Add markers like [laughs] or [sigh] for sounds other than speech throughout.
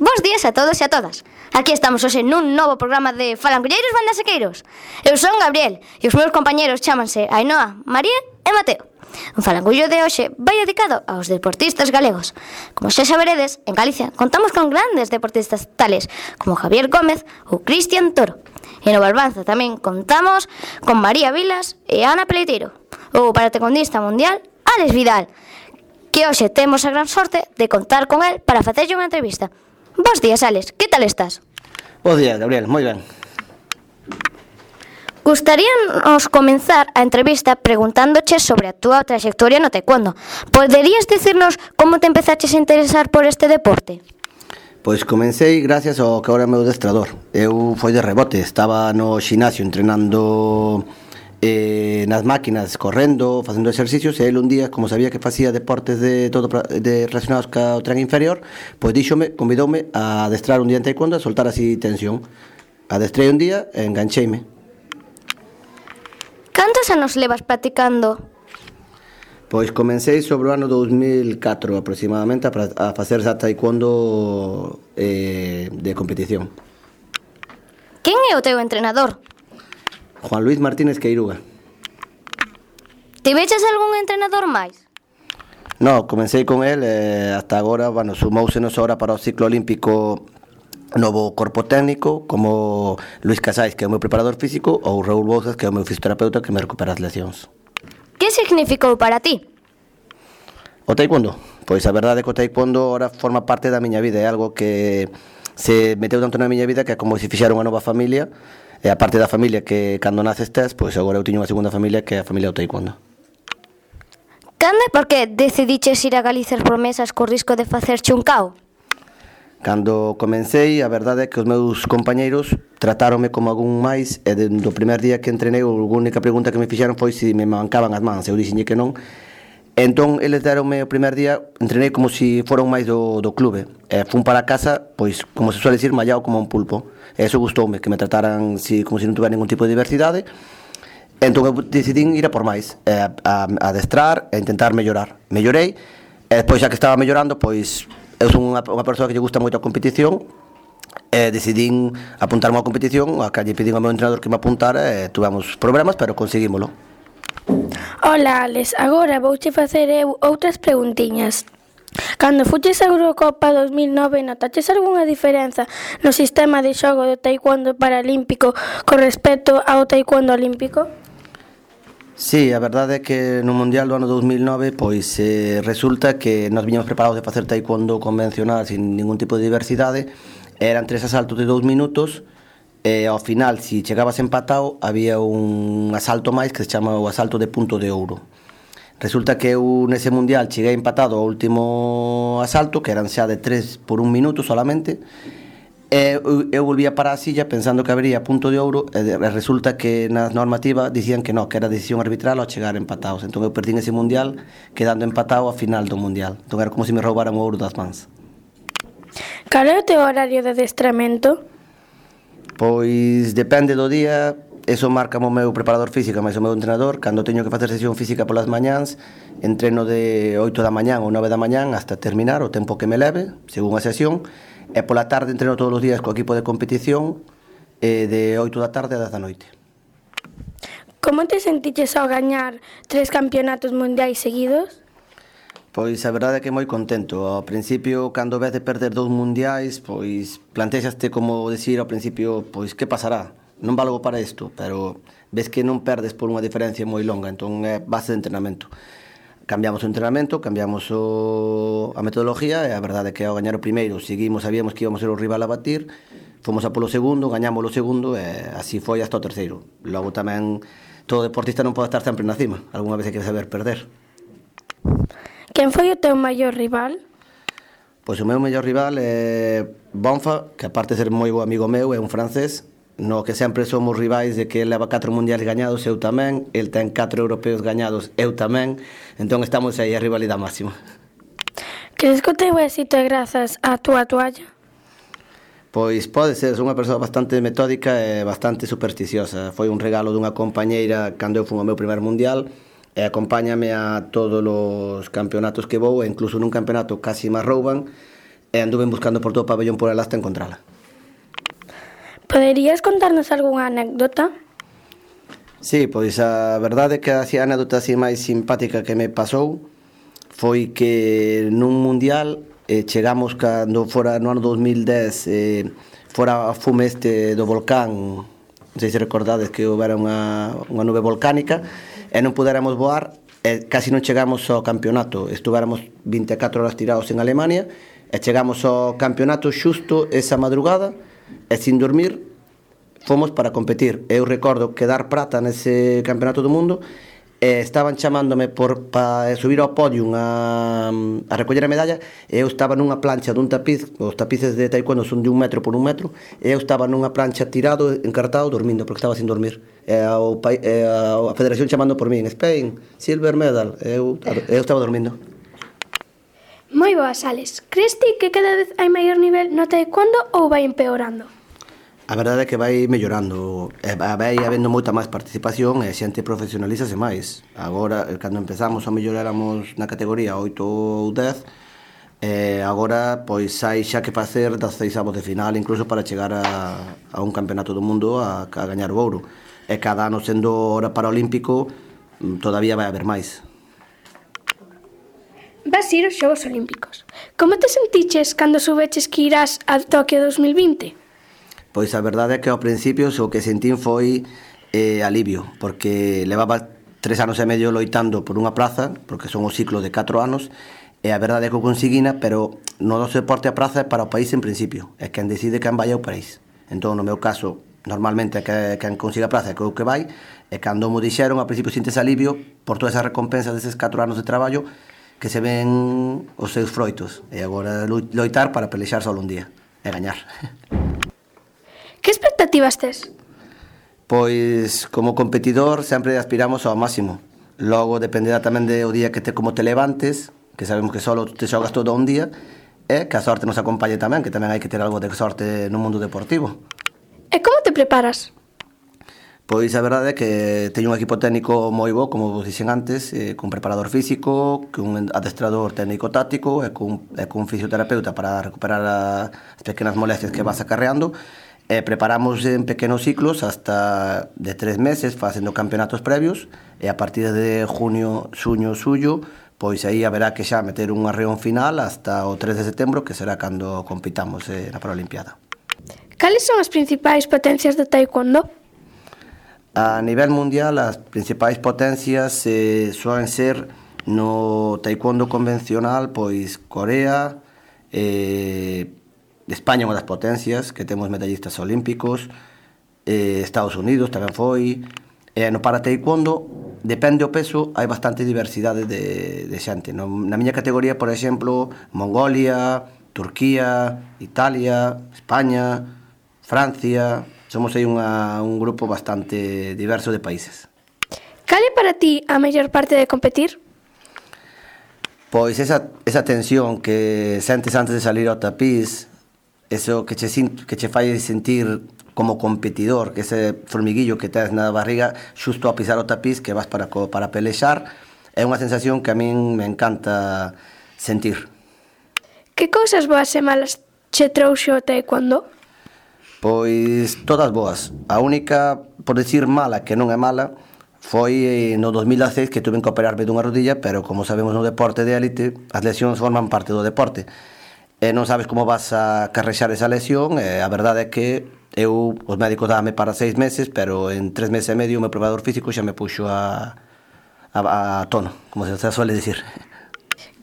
Bos días a todos e a todas. Aquí estamos hoxe nun novo programa de Falangulleiros Bandasequeiros. Eu son Gabriel e os meus compañeros chámanse Ainhoa, María e Mateo. O falangullo de hoxe vai dedicado aos deportistas galegos. Como xa saberedes, en Galicia contamos con grandes deportistas tales como Javier Gómez ou Cristian Toro. E no Barbanza tamén contamos con María Vilas e Ana Peleteiro, ou para tecondista mundial Alex Vidal, que hoxe temos a gran sorte de contar con el para facerlle unha entrevista. Bos días, Alex. Que tal estás? Bos días, Gabriel. Moi ben. Gustaríanos comenzar a entrevista preguntándoche sobre a túa trayectoria no taekwondo. Poderías dicirnos como te empezaches a interesar por este deporte? Pois comecei gracias ao que agora é meu destrador. Eu foi de rebote, estaba no xinasio entrenando eh, nas máquinas correndo, facendo exercicios e el un día, como sabía que facía deportes de todo de relacionados ca o tren inferior, pois díxome, convidoume a adestrar un día en taekwondo a soltar así tensión. Adestrei un día e engancheime. Cantos anos levas practicando? Pois comecei sobre o ano 2004 aproximadamente a, a facer xa taekwondo eh, de competición. Quen é o teu entrenador? Juan Luis Martínez Queiruga. Te veches algún entrenador máis? No, comecei con el eh, hasta agora, bueno, sumousenos ahora para o ciclo olímpico novo corpo técnico como Luis Casais, que é o meu preparador físico, ou Raúl Bouzas, que é o meu fisioterapeuta que me recupera as lesións. Que significou para ti? O taekwondo. Pois a verdade é que o taekwondo ora forma parte da miña vida, é algo que se meteu tanto na miña vida que é como se fixera unha nova familia, E a parte da familia que cando naces tes, pois agora eu tiño unha segunda familia que é a familia do taekwondo. Cando e por que decidiches ir a Galizas Promesas co risco de facerche un cao? Cando comecei, a verdade é que os meus compañeiros tratáronme como algún máis e do primer día que entrenei, a única pregunta que me fixeron foi se me mancaban as mans. Eu dixenlle que non, Entón eles deronme o primer día, entrenei como se si foron máis do, do clube. E fun para casa, pois, como se suele dicir, mallado como un pulpo. E eso gustoume, que me trataran si, como se si non tuvera ningún tipo de diversidade. Entón eu decidín ir a por máis, e a, a, a adestrar e intentar mellorar. Mellorei, e despois xa que estaba mellorando, pois eu son unha, unha persoa que lle gusta moito a competición, e decidín apuntarme á competición, a que lle pedín ao meu entrenador que me apuntara, e tuvemos problemas, pero conseguímolo. Ola, Alex. Agora vouche facer eu outras preguntiñas. Cando fuches a Eurocopa 2009 notaches algunha diferenza no sistema de xogo do taekwondo paralímpico con respecto ao taekwondo olímpico? Sí, a verdade é que no Mundial do ano 2009 pois eh, resulta que nos viñamos preparados de facer taekwondo convencional sin ningún tipo de diversidade eran tres asaltos de dous minutos e ao final, se chegabas empatado había un asalto máis que se chama o asalto de punto de ouro resulta que eu nese Mundial cheguei empatado ao último asalto que eran xa de tres por un minuto solamente E eu, eu volvía para a silla pensando que habería punto de ouro e resulta que na normativa dicían que no, que era decisión arbitral ao chegar empatados. Entón eu perdín ese mundial quedando empatado a final do mundial. Entón era como se me roubaran o ouro das mans. Cal é o teu horario de adestramento? Pois depende do día, eso marca o meu preparador físico, máis o meu entrenador, cando teño que facer sesión física polas mañáns, entreno de 8 da mañán ou 9 da mañán hasta terminar o tempo que me leve, según a sesión, e pola tarde entreno todos os días co equipo de competición eh, de 8 da tarde a 10 da noite. Como te sentiches ao gañar tres campeonatos mundiais seguidos? Pois a verdade é que moi contento. Ao principio, cando ves de perder dous mundiais, pois plantexaste como decir ao principio, pois que pasará? Non valgo para isto, pero ves que non perdes por unha diferencia moi longa, entón é base de entrenamento. Cambiamos o entrenamento, cambiamos o, a metodología e a verdade é que ao gañar o primeiro seguimos, sabíamos que íbamos ser o rival a batir, fomos a polo segundo, gañamos o segundo e así foi hasta o terceiro. Logo tamén todo deportista non pode estar sempre na cima, algunha vez hai que saber perder. Quen foi o teu maior rival? Pois o meu mellor rival é Bonfa, que aparte de ser moi bo amigo meu, é un francés, no que sempre somos rivais de que leva 4 mundiais gañados, eu tamén, el ten 4 europeos gañados, eu tamén, entón estamos aí a rivalidade máxima. Crees que o teu éxito é grazas á túa toalla? Pois pode ser, unha persoa bastante metódica e bastante supersticiosa. Foi un regalo dunha compañeira cando eu fui ao meu primer mundial, e acompáñame a todos os campeonatos que vou, e incluso nun campeonato casi me rouban, e anduven buscando por todo o pabellón por ela hasta encontrala. Poderías contarnos algunha anécdota? Sí, pois a verdade é que a anécdota así máis simpática que me pasou foi que nun mundial eh, chegamos cando fora no ano 2010 eh, fora a fume este do volcán non sei se recordades que houbera unha, unha nube volcánica Eh, e non pudéramos voar e casi non chegamos ao campeonato. Estuvéramos 24 horas tirados en Alemania. Eh, e chegamos ao campeonato xusto esa madrugada e sin dormir. Fomos para competir. Eu recordo quedar prata nese campeonato do mundo e estaban chamándome por para subir ao podium a, a recoller a medalla. E eu estaba nunha plancha dun tapiz os tapices de taekwondo son de un metro por un metro. E eu estaba nunha plancha tirado, encartado, dormindo porque estaba sin dormir e ao, e ao, a federación chamando por min Spain, silver medal eu, eu estaba dormindo Moi boas, Alex. Crees ti que cada vez hai maior nivel no taekwondo ou vai empeorando? A verdade é que vai mellorando, eh, vai habendo moita máis participación e a xente profesionalízase máis. Agora, eh, cando empezamos a melloráramos na categoría 8 ou 10, E agora, pois, hai xa que facer 16 avos de final, incluso para chegar a, a un campeonato do mundo a, a gañar o ouro. E cada ano sendo hora paralímpico, mm, todavía vai haber máis. Vas ir aos Xogos Olímpicos. Como te sentiches cando soubeches que irás a Tokio 2020? Pois a verdade é que ao principio o que sentín foi eh, alivio, porque levaba tres anos e medio loitando por unha praza, porque son o ciclo de 4 anos, E a verdade é que o conseguina, pero no do deporte a praza é para o país en principio. É quen decide quen vai ao país. Entón, no meu caso, normalmente é que quen consiga a praza é que o que vai, e cando mo dixeron, a principio sintes alivio por todas as recompensas deses 4 anos de traballo que se ven os seus froitos. E agora loitar para pelexar só un día e gañar. [laughs] Que expectativas tes? Pois, como competidor, sempre aspiramos ao máximo. Logo, dependerá tamén do día que te como te levantes, que sabemos que solo te xogas todo un día, e que a sorte nos acompañe tamén, que tamén hai que ter algo de sorte no mundo deportivo. E como te preparas? Pois a verdade é que teño un equipo técnico moi bo, como vos dixen antes, eh, cun preparador físico, cun adestrador técnico táctico e cun, e cun fisioterapeuta para recuperar as pequenas molestias que vas acarreando. E preparamos en pequenos ciclos hasta de tres meses facendo campeonatos previos e a partir de junio, suño, suyo, pois aí haberá que xa meter unha reunión final hasta o 3 de setembro, que será cando compitamos eh, na Paralimpiada. Cales son as principais potencias do taekwondo? A nivel mundial, as principais potencias eh, soen ser no taekwondo convencional, pois Corea, eh, España unha das potencias, que temos medallistas olímpicos, eh, Estados Unidos tamén foi, E no para taekwondo depende o peso, hai bastante diversidade de, de xente. No, na miña categoría, por exemplo, Mongolia, Turquía, Italia, España, Francia, somos aí unha, un grupo bastante diverso de países. Cal é para ti a mellor parte de competir? Pois esa, esa tensión que sentes antes de salir ao tapiz, eso que che, que che fai sentir como competidor, que ese formiguillo que tes na barriga xusto a pisar o tapiz que vas para, para pelexar, é unha sensación que a min me encanta sentir. Que cousas boas e malas che trouxo o taekwondo? Pois todas boas. A única, por decir mala, que non é mala, foi eh, no 2016 que tuve que operarme dunha rodilla, pero como sabemos no deporte de élite, as lesións forman parte do deporte e non sabes como vas a carrexar esa lesión, e a verdade é que eu, os médicos dame para seis meses, pero en tres meses e medio o meu probador físico xa me puxo a, a, a tono, como se suele decir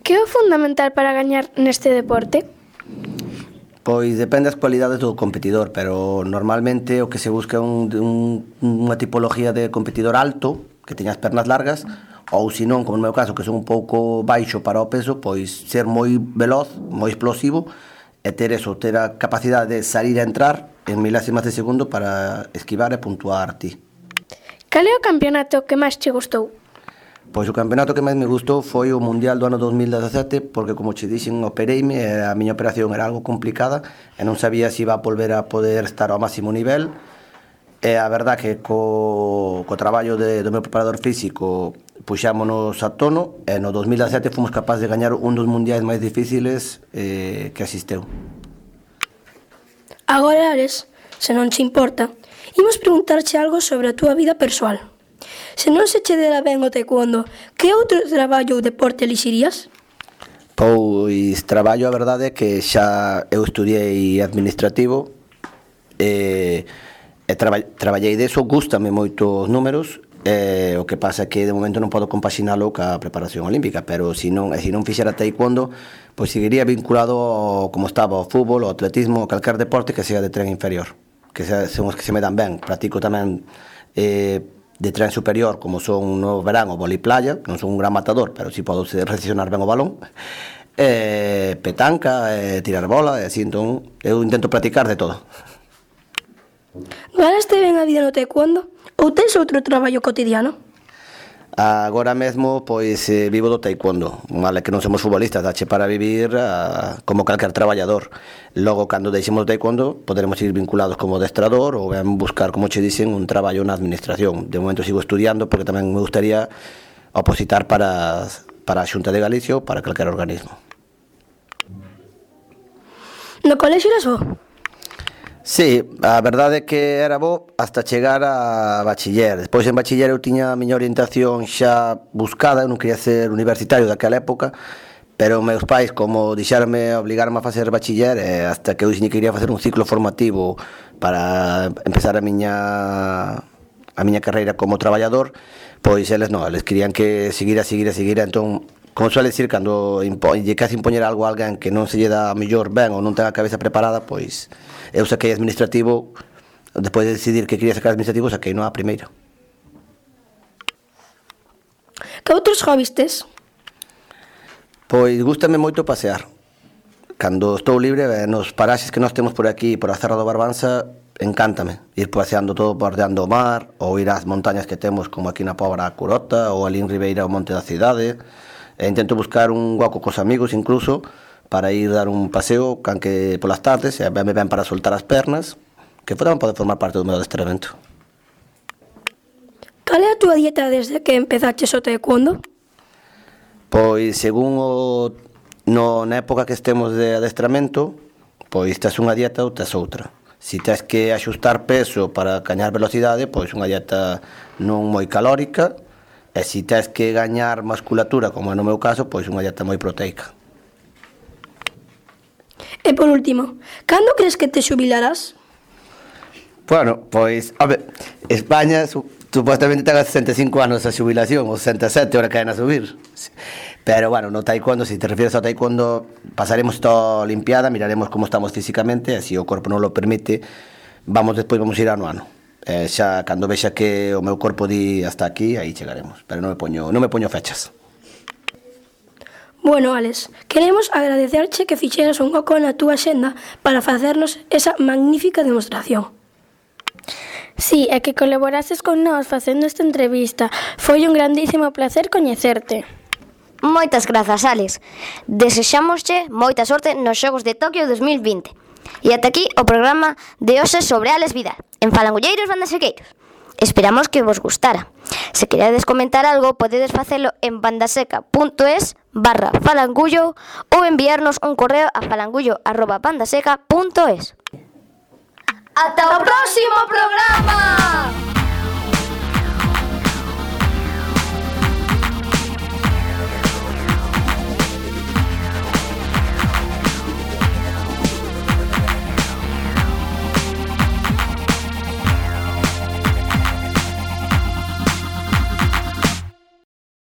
Que é o fundamental para gañar neste deporte? Pois depende das cualidades do competidor, pero normalmente o que se busca é un, un, unha tipoloxía de competidor alto, que teña as pernas largas, ou se non, como no meu caso, que son un pouco baixo para o peso, pois ser moi veloz, moi explosivo, e ter eso, ter a capacidade de salir a entrar en milésimas de segundo para esquivar e puntuar ti. Cal é o campeonato que máis che gustou? Pois o campeonato que máis me gustou foi o Mundial do ano 2017 porque, como che dixen, opereime e a miña operación era algo complicada e non sabía se iba a volver a poder estar ao máximo nivel e a verdad que co, co traballo de, do meu preparador físico puxámonos a tono e no 2017 fomos capaz de gañar un dos mundiais máis difíciles eh, que asisteu. Agora, Ares, se non te importa, imos preguntarche algo sobre a túa vida persoal. Se non se che dera ben o taekwondo, que outro traballo ou deporte elixirías? Pois traballo a verdade é que xa eu estudiei administrativo e, e traba, traballei deso, gustame moito os números Eh, o que pasa é que de momento non podo compaxinalo ca preparación olímpica, pero se non, se non fixera taekwondo, pois seguiría vinculado ao, como estaba ao fútbol, ao atletismo, a calquer deporte que sea de tren inferior, que sea, son os que se me dan ben. Practico tamén eh, de tren superior, como son no verán o voli playa, non son un gran matador, pero si podo recesionar ben o balón, eh, petanca, eh, tirar bola, eh, e así, entón, eu eh, intento practicar de todo. Ganaste ben a vida no taekwondo? Ou tens outro traballo cotidiano? Agora mesmo, pois, eh, vivo do taekwondo Vale, que non somos futbolistas, dache para vivir a, como calquer traballador Logo, cando deixemos o taekwondo, poderemos ir vinculados como destrador Ou ben buscar, como che dicen, un traballo na administración De momento sigo estudiando porque tamén me gustaría opositar para, para a Xunta de Galicia ou para calquer organismo No colegio eras vos? Sí, a verdade é que era bo hasta chegar a bachiller. Despois en bachiller eu tiña a miña orientación xa buscada, eu non quería ser universitario daquela época, pero meus pais como deixarme obligarme a facer bachiller eh, hasta que eu dixen que quería facer un ciclo formativo para empezar a miña a miña carreira como traballador, pois eles non, eles querían que seguira, seguira, seguira, entón Como suele decir, cando lle casi impoñer algo a alguén que non se lle dá mellor ben ou non ten a cabeza preparada, pois eu saquei administrativo, despois de decidir que quería sacar administrativo, saquei non a primeira. Que outros hobbies tes? Pois gustame moito pasear. Cando estou libre, eh, nos paraxes que nós temos por aquí, por a Cerra do Barbanza, encántame ir paseando todo bordeando o mar ou ir ás montañas que temos como aquí na Pobra Curota ou ali en Ribeira o Monte da Cidade E intento buscar un guaco cos amigos incluso para ir dar un paseo, canque polas tardes, e me ven para soltar as pernas, que tamén pode formar parte do meu adestramento. Cal é a túa dieta desde que empezaches o taekwondo? Pois, según o... No, na época que estemos de adestramento, pois tes unha dieta ou tes outra. Si tes que axustar peso para cañar velocidade, pois unha dieta non moi calórica, E se tes que gañar musculatura, como é no meu caso, pois unha dieta moi proteica. E por último, cando crees que te xubilarás? Bueno, pois, a ver, España supostamente ten 65 anos a xubilación, ou 67, ahora caen a subir. Pero bueno, no taekwondo, se si te refieres ao taekwondo, pasaremos toda a Olimpiada, miraremos como estamos físicamente, e se o corpo non lo permite, vamos despois, vamos ir ano a ano eh, xa cando vexa que o meu corpo di hasta aquí, aí chegaremos, pero non me poño, non me poño fechas. Bueno, Alex, queremos agradecerche que fixeras un oco na túa xenda para facernos esa magnífica demostración. Sí, e que colaborases con nós facendo esta entrevista. Foi un grandísimo placer coñecerte. Moitas grazas, Alex. Desexámosche moita sorte nos Xogos de Tokio 2020. E ata aquí o programa de hoxe sobre Alex Vidal, en Falangulleiros Bandasequeiros. Esperamos que vos gustara. Se queredes comentar algo, podedes facelo en bandaseca.es barra falangullo ou enviarnos un correo a falangullo arroba bandaseca.es. Ata o próximo programa!